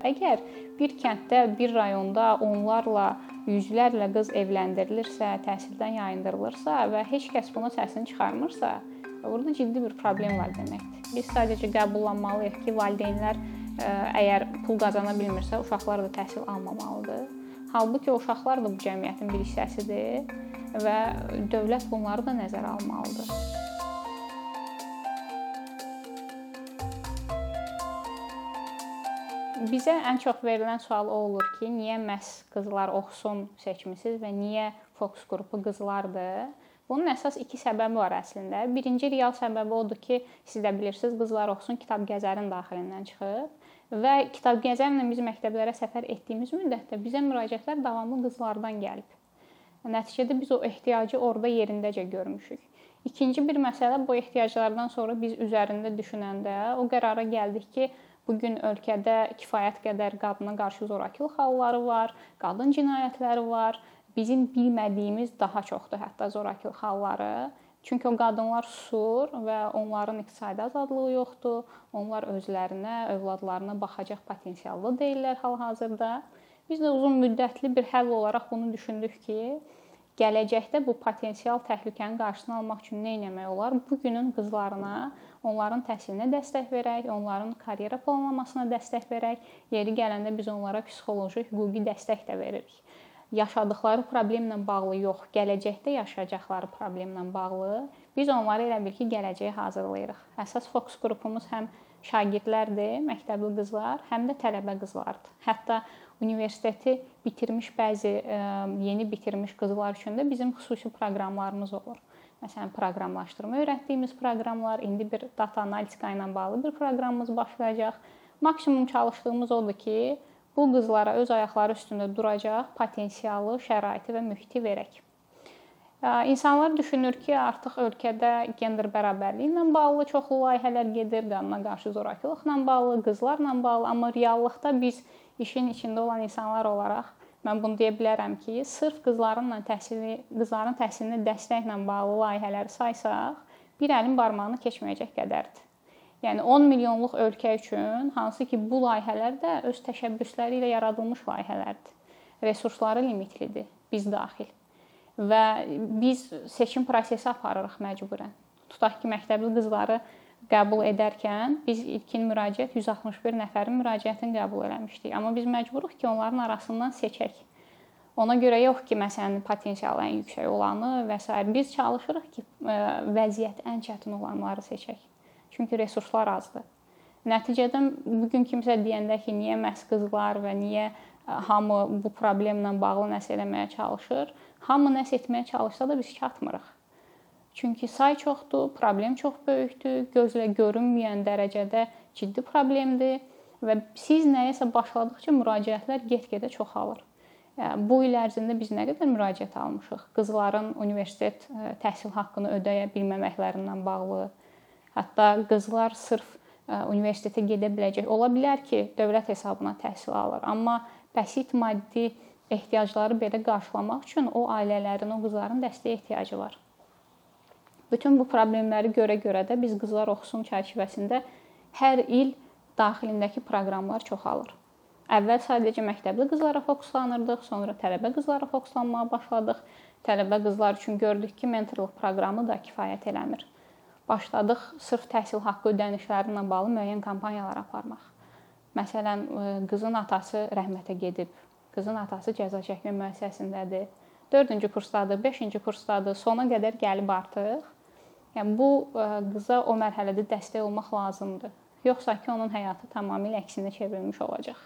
Əgər bir kənddə, bir rayonda onlarla, yüzlərlə qız evləndirilirsə, təhsildən yayındırılırsa və heç kəs buna səsini çıxarmırsa, burada ciddi bir problem var deməkdir. Biz sadəcə qəbullanmalıyıq ki, valideynlər əgər pul qazana bilmirsə, uşaqlar da təhsil almamalıdır. Halbuki uşaqlar da bu cəmiyyətin bir hissəsidir və dövlət bunları da nəzərə almalıdır. Bizə ən çox verilən sual o olur ki, niyə məhz qızlar oxusun seçmisiniz və niyə fokus qrupu qızlardır? Bunun əsas iki səbəbi var əslində. Birinci real səbəbi odur ki, siz də bilirsiniz, qızlar oxusun kitab gəzərin daxilindən çıxıb və kitab gəzərlə biz məktəblərə səfər etdiyimiz müddətdə bizə müraciətlər davamlı qızlardan gəlib. Nəticədə biz o ehtiyacı orada yerindəcə görmüşük. İkinci bir məsələ bu ehtiyaclardan sonra biz üzərində düşünəndə o qərara gəldik ki, Bu gün ölkədə kifayət qədər qadına qarşı zorakılıq halları var, qadın cinayətləri var. Bizim bilmədiyimiz daha çoxdur hətta zorakılıq halları. Çünki o qadınlar susur və onların iqtisadi azadlığı yoxdur. Onlar özlərinə, övladlarına baxacaq potensiallı deyillər hal-hazırda. Biz də uzun müddətli bir həll olaraq bunu düşündük ki, gələcəkdə bu potensial təhlükənin qarşısını almaq üçün nə etmək olar? Bu günün qızlarına onların təhsilinə dəstək verək, onların karyera planlamasına dəstək verək. Yeri gələndə biz onlara psixoloji, hüquqi dəstək də veririk. Yaşadıkları problemlə bağlı yox, gələcəkdə yaşayacaqları problemlə bağlı biz onları elə bil ki, gələcəyə hazırlayırıq. Əsas fokus qrupumuz həm şagirdlərdir, məktəbli qızlar, həm də tələbə qızlardır. Hətta universiteti bitirmiş bəzi yeni bitirmiş qızlar üçün də bizim xüsusi proqramlarımız olur. Məsələn, proqramlaşdırma öyrətdiyimiz proqramlar, indi bir data analitika ilə bağlı bir proqramımız başlayacaq. Maksimum çalışdığımız odur ki, bu qızlara öz ayaqları üstündə duracaq potensialı, şəraiti və mühiti verək. İnsanlar düşünür ki, artıq ölkədə gender bərabərliyi ilə bağlı çoxlu layihələr gedir, qadına qarşı zorakılıqla bağlı, qızlarla bağlı, amma reallıqda biz işin içində olan insanlar olaraq Mən bunu deyə bilərəm ki, sırf qızlarınla təhsili, qızların təhsilinə dəstəklə bağlı layihələri saysaq, bir əlin barmağını keçməyəcək qədərdir. Yəni 10 milyonluq ölkə üçün hansı ki, bu layihələr də öz təşəbbüsləri ilə yaradılmış layihələrdir. Resursları limitlidir, biz daxil. Və biz seçim prosesi aparırıq məcburən. Tutaq ki, məktəbli qızları qəbul edərkən biz ilkin müraciət 161 nəfərin müraciətini qəbul eləmişdik. Amma biz məcburuq ki, onların arasından seçək. Ona görə yox ki, məsələn, potensialı ən yüksək olanı və s. biz çalışırıq ki, e, vəziyyət ən çətin olanları seçək. Çünki resurslar azdır. Nəticədə bu gün kimsə deyəndə ki, niyə məhz qızlar və niyə e, hamı bu problemlə bağlı nəsə eləməyə çalışır? Hamı nəsə etməyə çalışsa da biz çatmırıq. Çünki say çoxdur, problem çox böyükdür, gözlə görünməyən dərəcədə ciddi problemdir və siz nəyəsə başladıkca müraciətlər get-gedə çoxalır. Bu il ərzində biz nə qədər müraciət almışıq? Qızların universitet təhsil haqqını ödəyə bilməməklərindən bağlı. Hətta qızlar sırf universitetə gedə biləcək. Ola bilər ki, dövlət hesabına təhsil alır, amma bəsit maddi ehtiyacları belə qarşılamaq üçün o ailələrin, o qızların dəstəyə ehtiyacı var. Bütün bu problemləri görə-görə də biz qızlar oxusun çərçivəsində hər il daxilindəki proqramlar çoxalır. Əvvəl sadəcə məktəbli qızlara fokuslanırdıq, sonra tələbə qızlara fokuslanmağa başladıq. Tələbə qızlar üçün gördük ki, mentorluq proqramı da kifayət eləmir. Başladıq sırf təhsil haqqı ödənişləri ilə bağlı müəyyən kampaniyalar aparmaq. Məsələn, e, qızın atası rəhmətə gedib, qızın atası cəza çəkmə müəssisəsindədir. 4-cü kursdadır, 5-ci kursdadır, sona qədər gəlib artıq Yəni bu e, qıza o mərhələdə dəstək olmaq lazımdır. Yoxsa ki, onun həyatı tamamilə əksinə çevrilmiş olacaq.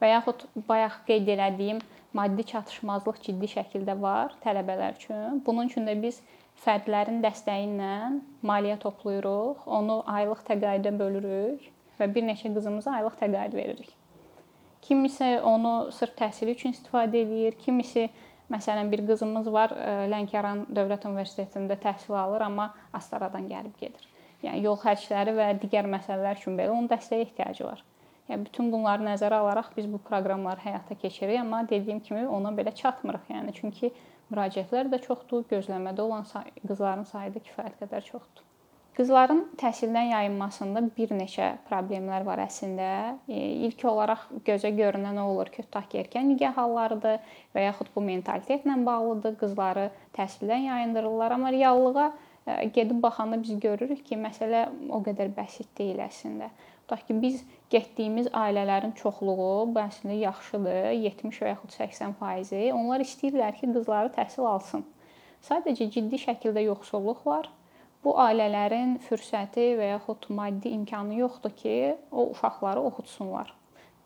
Və yaxud bayaq qeyd elədiyim maddi çatışmazlıq ciddi şəkildə var tələbələr üçün. Bunun üçün də biz fərdlərin dəstəyi ilə maliyyə toplayırıq, onu aylıq təqaüdə bölürük və bir neçə qızımıza aylıq təqaüd veririk. Kimisi onu sırf təhsili üçün istifadə edir, kimisi Məsələn, bir qızımız var, e, Lənkəran Dövlət Universitetində təhsil alır, amma Astaradan gəlib gedir. Yəni yol xərcləri və digər məsələlər üçün belə onun dəstəyə ehtiyacı var. Yəni bütün bunları nəzərə alaraq biz bu proqramları həyata keçiririk, amma dediyim kimi ona belə çatmırıq. Yəni çünki müraciətlər də çoxdur, gözləmədə olan say qızların sayı da kifayət qədər çoxdur. Qızların təhsildən yayınmasında bir neçə problemlər var əslində. İlk olaraq gözə görünən o olur ki, tutaq ki, erkən nigah hallarıdır və yaxud bu mentalitetlə bağlıdır. Qızları təhsildən yayındırırlar, amma reallığa gedib baxanda biz görürük ki, məsələ o qədər bəsit deyil əslində. Tutaq ki, biz getdiyimiz ailələrin çoxluğu bu əslində yaxşıdır, 70 və yaxud 80%. Onlar istəyirlər ki, qızları təhsil alsın. Sadəcə ciddi şəkildə yoxsulluq var bu ailələrin fürsəti və yaxud maddi imkanı yoxdur ki, o uşaqları oxutsunlar.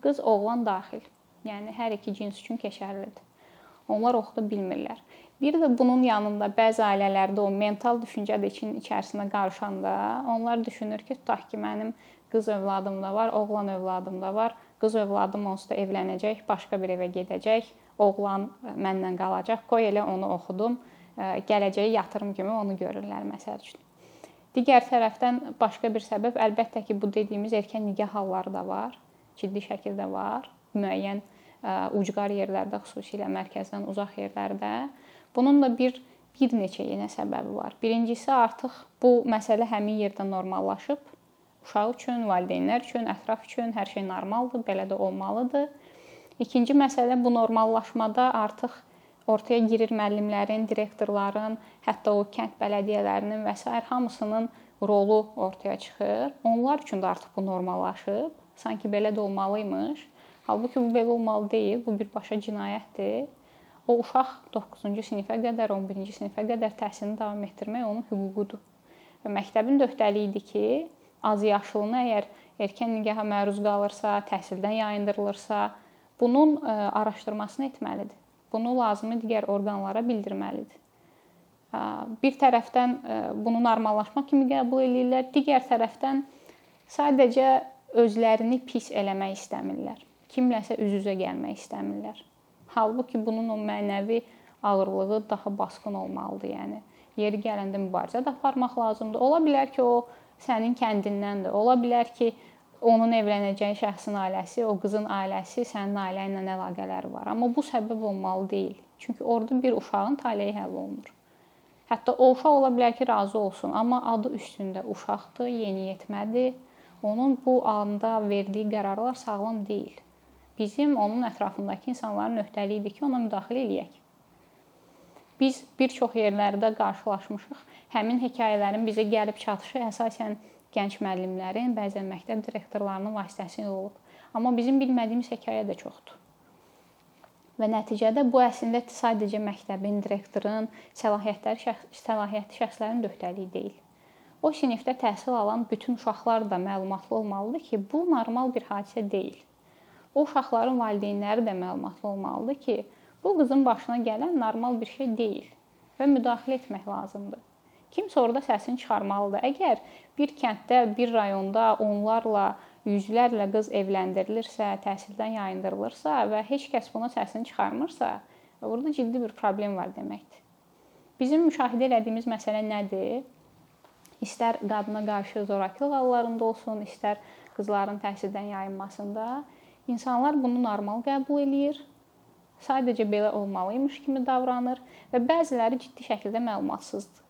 Qız, oğlan daxil. Yəni hər iki cins üçün keçərlidir. Onlar oxuda bilmirlər. Bir də bunun yanında bəzi ailələrdə o mental düşüncə də için içərisinə qarışanda onlar düşünür ki, tutaq ki, mənim qız övladım da var, oğlan övladım da var. Qız övladım onsuz da evlənəcək, başqa bir evə gedəcək, oğlan mənlə qalacaq. Qoy elə onu oxudum, gələcəyi yatırım kimi onu görürlər məsəl üçün. Digər tərəfdən başqa bir səbəb əlbəttə ki, bu dediyimiz erkən nigah halları da var. Ciddi şəkildə var. Müəyyən ucqar yerlərdə, xüsusilə mərkəzdən uzaq yerlərdə. Bunun da bir bir neçə yenə səbəbi var. Birincisi artıq bu məsələ həmin yerdə normallaşıb. Uşaq üçün, valideynlər üçün, ətraf üçün hər şey normaldır, belə də olmalıdır. İkinci məsələ bu normallaşmada artıq ortaya girir müəllimlərin, direktorların, hətta o kənd bələdiyyələrinin və s. hamısının rolu ortaya çıxır. Onlar üçün də artıq bu normallaşıb. Sanki belə də olmalıymış. Halbuki bu belə olmalı deyil. Bu birbaşa cinayətdir. O uşaq 9-cu sinifə qədər, 11-ci sinifə qədər təhsilini davam etdirmək onun hüququdur. Və məktəbin də öhdəliyidir ki, az yaşlını əgər erkən nigaha məruz qalırsa, təhsildən yayındırılırsa, bunun araşdırmasını etməlidir. Bunu lazımi digər orqanlara bildirməlidir. Bir tərəfdən bunu normallaşma kimi qəbul eləyirlər, digər tərəfdən sadəcə özlərini pis eləmək istəmirlər. Kimləsə üz-üzə gəlmək istəmirlər. Halbuki bunun o mənəvi ağırlığı daha basqın olmalıdır, yəni. Yeri gələndə mübarizə də aparmaq lazımdır. Ola bilər ki, o sənin kəndindəndir. Ola bilər ki, onun evlənəcəyi şəxsin ailəsi, o qızın ailəsi sənin ailə ilə əlaqələri var. Amma bu səbəb olmalı deyil. Çünki orada bir uşağın taleyi həll olunur. Hətta o uşaq ola bilər ki, razı olsun, amma adı üstündə uşaqdır, yeniyetmədir. Onun bu anda verdiyi qərarlar sağlam deyil. Bizim onun ətrafındakı insanların öhdəliyidir ki, ona müdaxilə eləyək. Biz bir çox yerlərdə qarşılaşmışıq. Həmin hekayələrin bizə gəlib çatışı əsasən gənc müəllimlərin, bəzən məktəb direktorlarının vasitəsilə olub. Amma bizim bilmədiyimiz hekayə də çoxdur. Və nəticədə bu əslində sadəcə məktəbin, direktorun səlahiyyətləri şəxs səlahiyyətli şəxslərin də öhdəliyi deyil. O sinifdə təhsil alan bütün uşaqlar da məlumatlı olmalıdır ki, bu normal bir hadisə deyil. O uşaqların valideynləri də məlumatlı olmalıdır ki, bu qızın başına gələn normal bir şey deyil və müdaxilə etmək lazımdır. Kimsə orada səsini çıxarmalıdır. Əgər bir kənddə, bir rayonda onlarla, yüzlərlə qız evləndirilirsə, təhsildən yayındırılırsa və heç kəs buna səsini çıxarmırsa, burada ciddi bir problem var deməkdir. Bizim müşahidə etdiyimiz məsələ nədir? İstər qadına qarşı zorakılıq hallarında olsun, istər qızların təhsildən yayınmasında insanlar bunu normal qəbul eləyir. Sadəcə belə olmalıymış kimi davranır və bəziləri ciddi şəkildə məlumatsızdır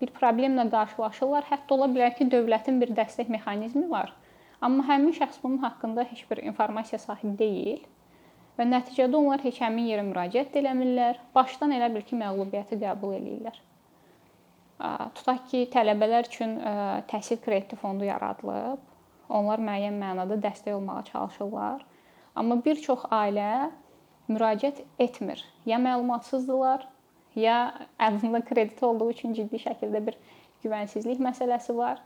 bir problemlə qarşılaşırlar. Hətta ola bilər ki, dövlətin bir dəstək mexanizmi var. Amma həmin şəxs bunun haqqında heç bir informasiya sahibi deyil. Və nəticədə onlar heç həmin yerə müraciət eləmirlər. Başdan elə bil ki, məğlubiyyəti qəbul eləyirlər. Tutaq ki, tələbələr üçün təhsil krediti fondu yaradılıb. Onlar müəyyən mənada dəstək olmağa çalışırlar. Amma bir çox ailə müraciət etmir. Ya məlumatsızdırlar, ya əlində kredit olduğu üçün ciddi şəkildə bir güvənsizlik məsələsi var.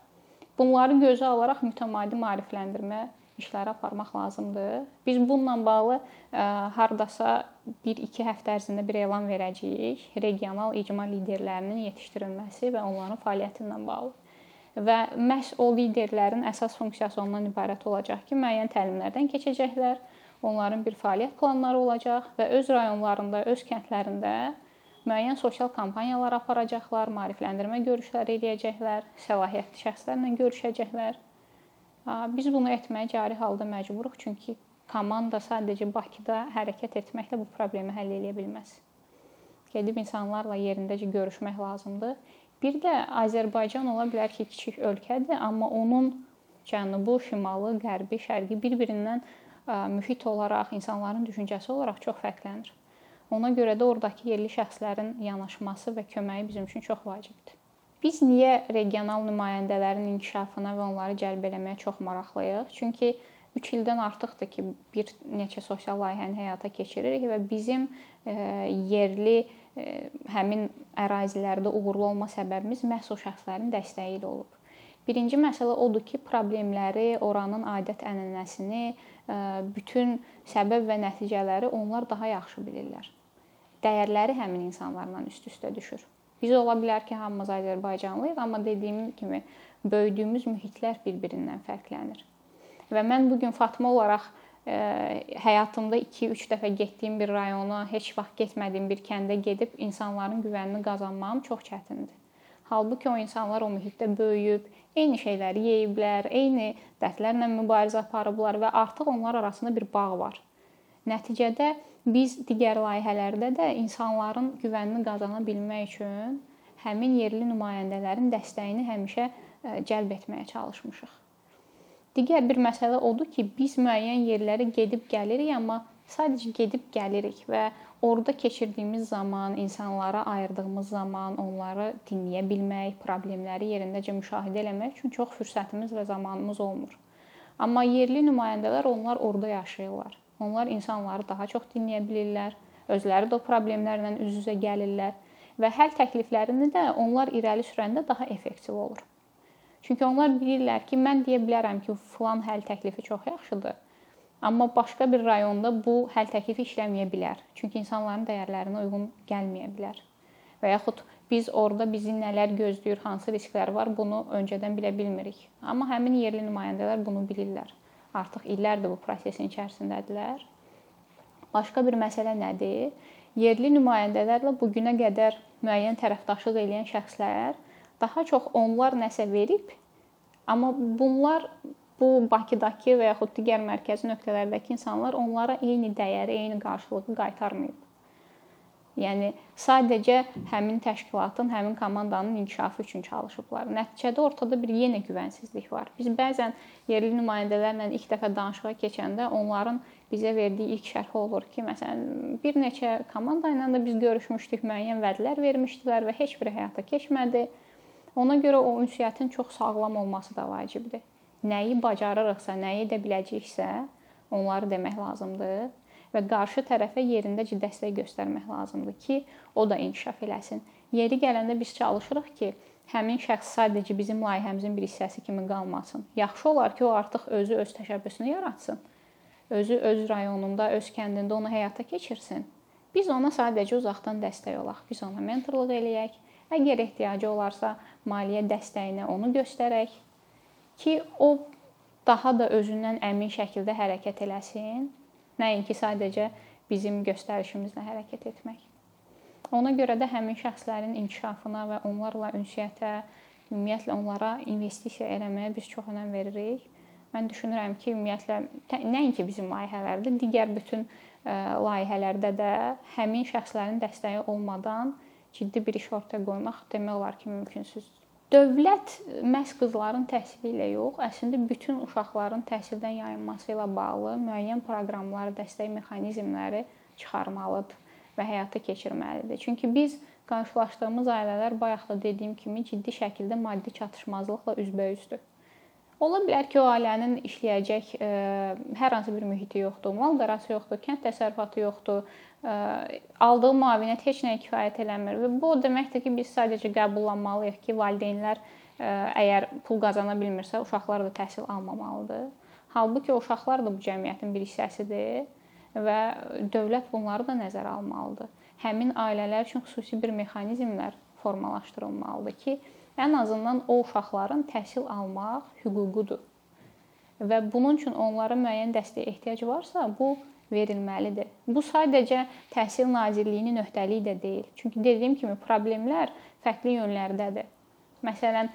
Bunları gözə alaraq mütəmadi maarifləndirmə işləri aparmaq lazımdır. Biz bununla bağlı ə, hardasa 1-2 həftə ərzində bir elan verəcəyik. Regional icma liderlərinin yetişdirilməsi və onların fəaliyyəti ilə bağlı. Və məhz o liderlərin əsas funksiyası ondan ibarət olacaq ki, müəyyən təlimlərdən keçəcəklər, onların bir fəaliyyət planları olacaq və öz rayonlarında, öz kəndlərində müəyyən sosial kampaniyalar aparacaqlar, maarifləndirmə görüşləri eləyəcəklər, səlahiyyətli şəxslərlə görüşəcəklər. Biz bunu etməyə cari halda məcburuq, çünki komanda sadəcə Bakıda hərəkət etməklə bu problemi həll edə bilməz. Gedib insanlarla yerindəcə görüşmək lazımdır. Bir də Azərbaycan ola bilər ki, kiçik ölkədir, amma onun cənubu, şimalı, qərbi, şərqi bir-birindən mühit olaraq, insanların düşüncəsi olaraq çox fərqlənir. Ona görə də oradakı yerli şəxslərin yanaşması və köməyi bizim üçün çox vacibdir. Biz niyə regional nümayəndələrin inkişafına və onları cəlb etməyə çox maraqlıyıq? Çünki 3 ildən artıqdır ki, bir neçə sosial layihəni həyata keçiririk və bizim yerli həmin ərazilərdə uğurlu olma səbəbimiz məhz o şəxslərin dəstəyi ilə olub. Birinci məsələ odur ki, problemləri, oranın adət-ənənəsini, bütün səbəb və nəticələri onlar daha yaxşı bilirlər. Dəyərləri həmin insanlarla üst-üstə düşür. Biz ola bilər ki, hamımız Azərbaycanlıyıq, amma dediyim kimi böyüdüyümüz mühitlər bir-birindən fərqlənir. Və mən bu gün Fatma olaraq həyatımda 2-3 dəfə getdiyim bir rayona, heç vaxt getmədiyim bir kəndə gedib insanların güvənini qazanmağım çox çətindir. Halbuki o insanlar o mühitdə böyüyüb, eyni şeyləri yeyiblər, eyni dərdlərlə mübarizə aparıblar və artıq onlar arasında bir bağ var. Nəticədə biz digər layihələrdə də insanların güvənini qazana bilmək üçün həmin yerli nümayəndələrin dəstəyini həmişə cəlb etməyə çalışmışıq. Digər bir məsələ odur ki, biz müəyyən yerlərə gedib gəlirik, amma sadəcə gedib gəlirik və Orda keçirdiyimiz zaman, insanlara ayırdığımız zaman onları dinləyə bilmək, problemləri yerindəcə müşahidə etmək üçün çox fürsətimiz və zamanımız olmur. Amma yerli nümayəndələr onlar orada yaşayırlar. Onlar insanları daha çox dinləyə bilirlər, özləri də o problemlərlə üz-üzə gəlirlər və həll təkliflərini də onlar irəli sürəndə daha effektiv olur. Çünki onlar bilirlər ki, mən deyə bilərəm ki, filan həll təklifi çox yaxşıdır Amma başqa bir rayonda bu həll təklifi işləməyə bilər. Çünki insanların dəyərlərinə uyğun gəlməyə bilər. Və yaxud biz orada bizi nələr gözləyir, hansı risklər var, bunu öncədən bilə bilmirik. Amma həmin yerli nümayəndələr bunu bilirlər. Artıq illərdir bu prosesin içərisindədirlər. Başqa bir məsələ nədir? Yerli nümayəndələrlə bu günə qədər müəyyən tərəfdaşlıq edən şəxslər daha çox onlar nəsə verib, amma bunlar bu Bakıdakı və yaxud digər mərkəzi nöqtələrdəki insanlar onlara eyni dəyəri, eyni qarşılığı qaytarmayıb. Yəni sadəcə həmin təşkilatın, həmin komandanın inkişafı üçün çalışıblar. Nəticədə ortada bir yenə güvənsizlik var. Biz bəzən yerli nümayəndələrlə ilk dəfə danışığa keçəndə onların bizə verdiyi ilk şərhi olur ki, məsələn, bir neçə komanda ilə də biz görüşmüşdük, müəyyən vədlər vermişdilər və heç biri həyata keçmədi. Ona görə o ünsiyyətin çox sağlam olması da vacibdir nəyi bacarırıqsa, nəyi edə biləcəyiksə, onları demək lazımdır və qarşı tərəfə yerindəcə dəstək göstərmək lazımdır ki, o da inkişaf eləsin. Yeri gələndə biz çalışırıq ki, həmin şəxs sadəcə bizim layihəmizin bir hissəsi kimi qalmasın. Yaxşı olar ki, o artıq özü öz təşəbbüsünü yaratsın. Özü öz rayonunda, öz kəndində onu həyata keçirsin. Biz ona sadəcə uzaqdan dəstək olaq. Biz ona mentorluq eləyək. Əgər ehtiyacı olarsa, maliyyə dəstəyini onu göstərək ki, o daha da özündən əmin şəkildə hərəkət eləsin, nəinki sadəcə bizim göstərişimizlə hərəkət etmək. Ona görə də həmin şəxslərin inkişafına və onlarla ünsiyyətə, ümumiyyətlə onlara investisiya eləməyə biz çox önəm veririk. Mən düşünürəm ki, ümumiyyətlə nəinki bizim layihələrdə, digər bütün layihələrdə də həmin şəxslərin dəstəyi olmadan ciddi bir iş ortaya qoymaq demək olar ki, mümkünsüzdür. Dövlət məhz qızların təhsili ilə yox, əslində bütün uşaqların təhsildən yayınması ilə bağlı müəyyən proqramlar, dəstək mexanizmləri çıxarmalıdır və həyata keçirməlidir. Çünki biz qarşılaşdığımız ailələr bayaq da dediyim kimi ciddi şəkildə maddi çatışmazlıqla üzbəüzdür. Ola bilər ki, o ailənin işləyəcək ə, hər hansı bir mühiti yoxdur, mal-qarası yoxdur, kənd təsərrüfatı yoxdur, ə, aldığı müavinət heç nəyə kifayət eləmir və bu o deməkdir ki, biz sadəcə qəbullanmalıyıq ki, valideynlər ə, əgər pul qazana bilmirsə, uşaqlar da təhsil almamalıdır. Halbuki uşaqlar da bu cəmiyyətin bir hissəsidir və dövlət bunları da nəzərə almalıdır. Həmin ailələr üçün xüsusi bir mexanizmlər formalaşdırılmalıdır ki, ən azından o uşaqların təhsil almaq hüququdur. Və bunun üçün onlara müəyyən dəstəyə ehtiyac varsa, bu verilməlidir. Bu sadəcə Təhsil Nazirliyinin öhdəliyi də deyil. Çünki dediyim kimi problemlər fərqli yönlərdədir. Məsələn,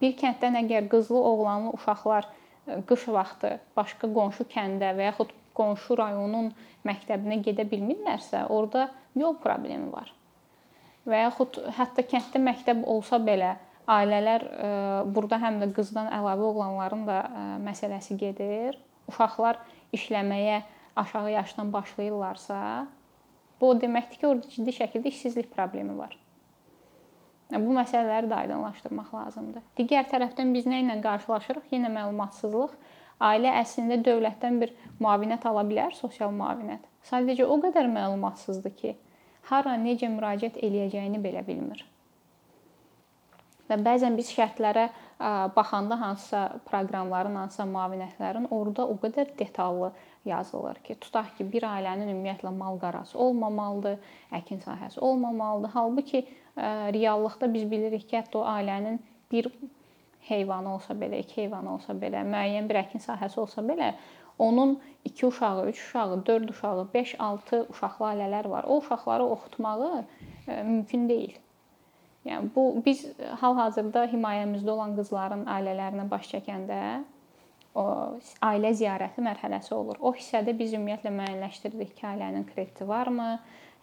bir kənddən əgər qızlı, oğlanlı uşaqlar e, qış vaxtı başqa qonşu kəndə və yaxud qonşu rayonun məktəbinə gedə bilmirlərsə, orada yol problemi var. və yaxud hətta kənddə məktəb olsa belə ailələr e, burada həm də qızdan əlavə oğlanların da e, məsələsi gedir. Uşaqlar işləməyə aşağı yaşdan başlayırlarsa, bu o deməkdir ki, orada ciddi şəkildə işsizlik problemi var. Bu məsələləri də aydınlaşdırmaq lazımdır. Digər tərəfdən biz nə ilə qarşılaşırıq? Yenə məlumatsızlıq. Ailə əslində dövlətdən bir müavinət ala bilər, sosial müavinət. Sadəcə o qədər məlumatsızdır ki, hara necə müraciət eləyəcəyini belə bilmir. Və bəzən biz şərtlərə baxanda hansısa proqramların, hansısa müavinətlərin orada o qədər detallı yazılır ki, tutaq ki, bir ailənin ümumiyyətlə mal qarası olmamalıdır, əkin sahəsi olmamalıdır. Halbuki reallıqda biz bilirik ki, hətta o ailənin bir heyvanı olsa belə, iki heyvanı olsa belə, müəyyən bir əkin sahəsi olsa belə, onun 2 uşağı, 3 uşağı, 4 uşağı, 5, 6 uşaqlı ailələr var. O uşaqları oxutmağı mümkün deyil. Yəni bu biz hal-hazırda himayəmizdə olan qızların ailələrinə baş çəkəndə o ailə ziyarəti mərhələsi olur. O hissədə biz ümumiyyətlə müəyyənləşdiririk ki, ailənin krediti varmı,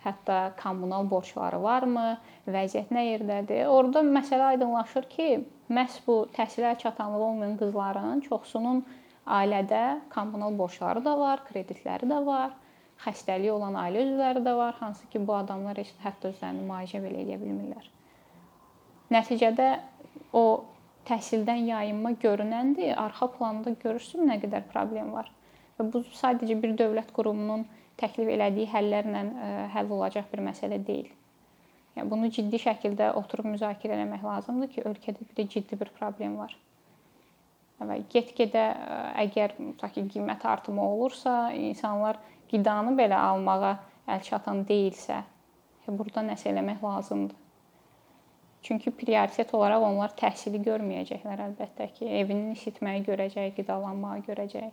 hətta kommunal borcları varmı, vəziyyət nə yerdədir. Orda məsələ aydınlaşır ki, məhz bu təhsilə çatanlığı olmayan qızların çoxsunun ailədə kommunal borcları da var, kreditləri də var, xəstəliyi olan ailə üzvləri də var, hansı ki, bu adamlar heç hətta özlərini müalicə belə edə bilmirlər. Nəticədə o təhsildən yayınma görünəndir, arxa planda görürsüz nə qədər problem var. Və bu sadəcə bir dövlət qurumunun təklif elədiyi həllərlə e, həll olacaq bir məsələ deyil. Yəni bunu ciddi şəkildə oturub müzakirə etmək lazımdır ki, ölkədə bir də ciddi bir problem var. Və get-gedə e, əgər tutaq ki, qiymət artımı olursa, insanlar qidanı belə almağa əl çatan deyilsə, burada nəsə eləmək lazımdır. Çünki prioritet olaraq onlar təhsili görməyəcəklər əlbəttə ki, evinin isitməyi görəcək, qidalanmağı görəcək.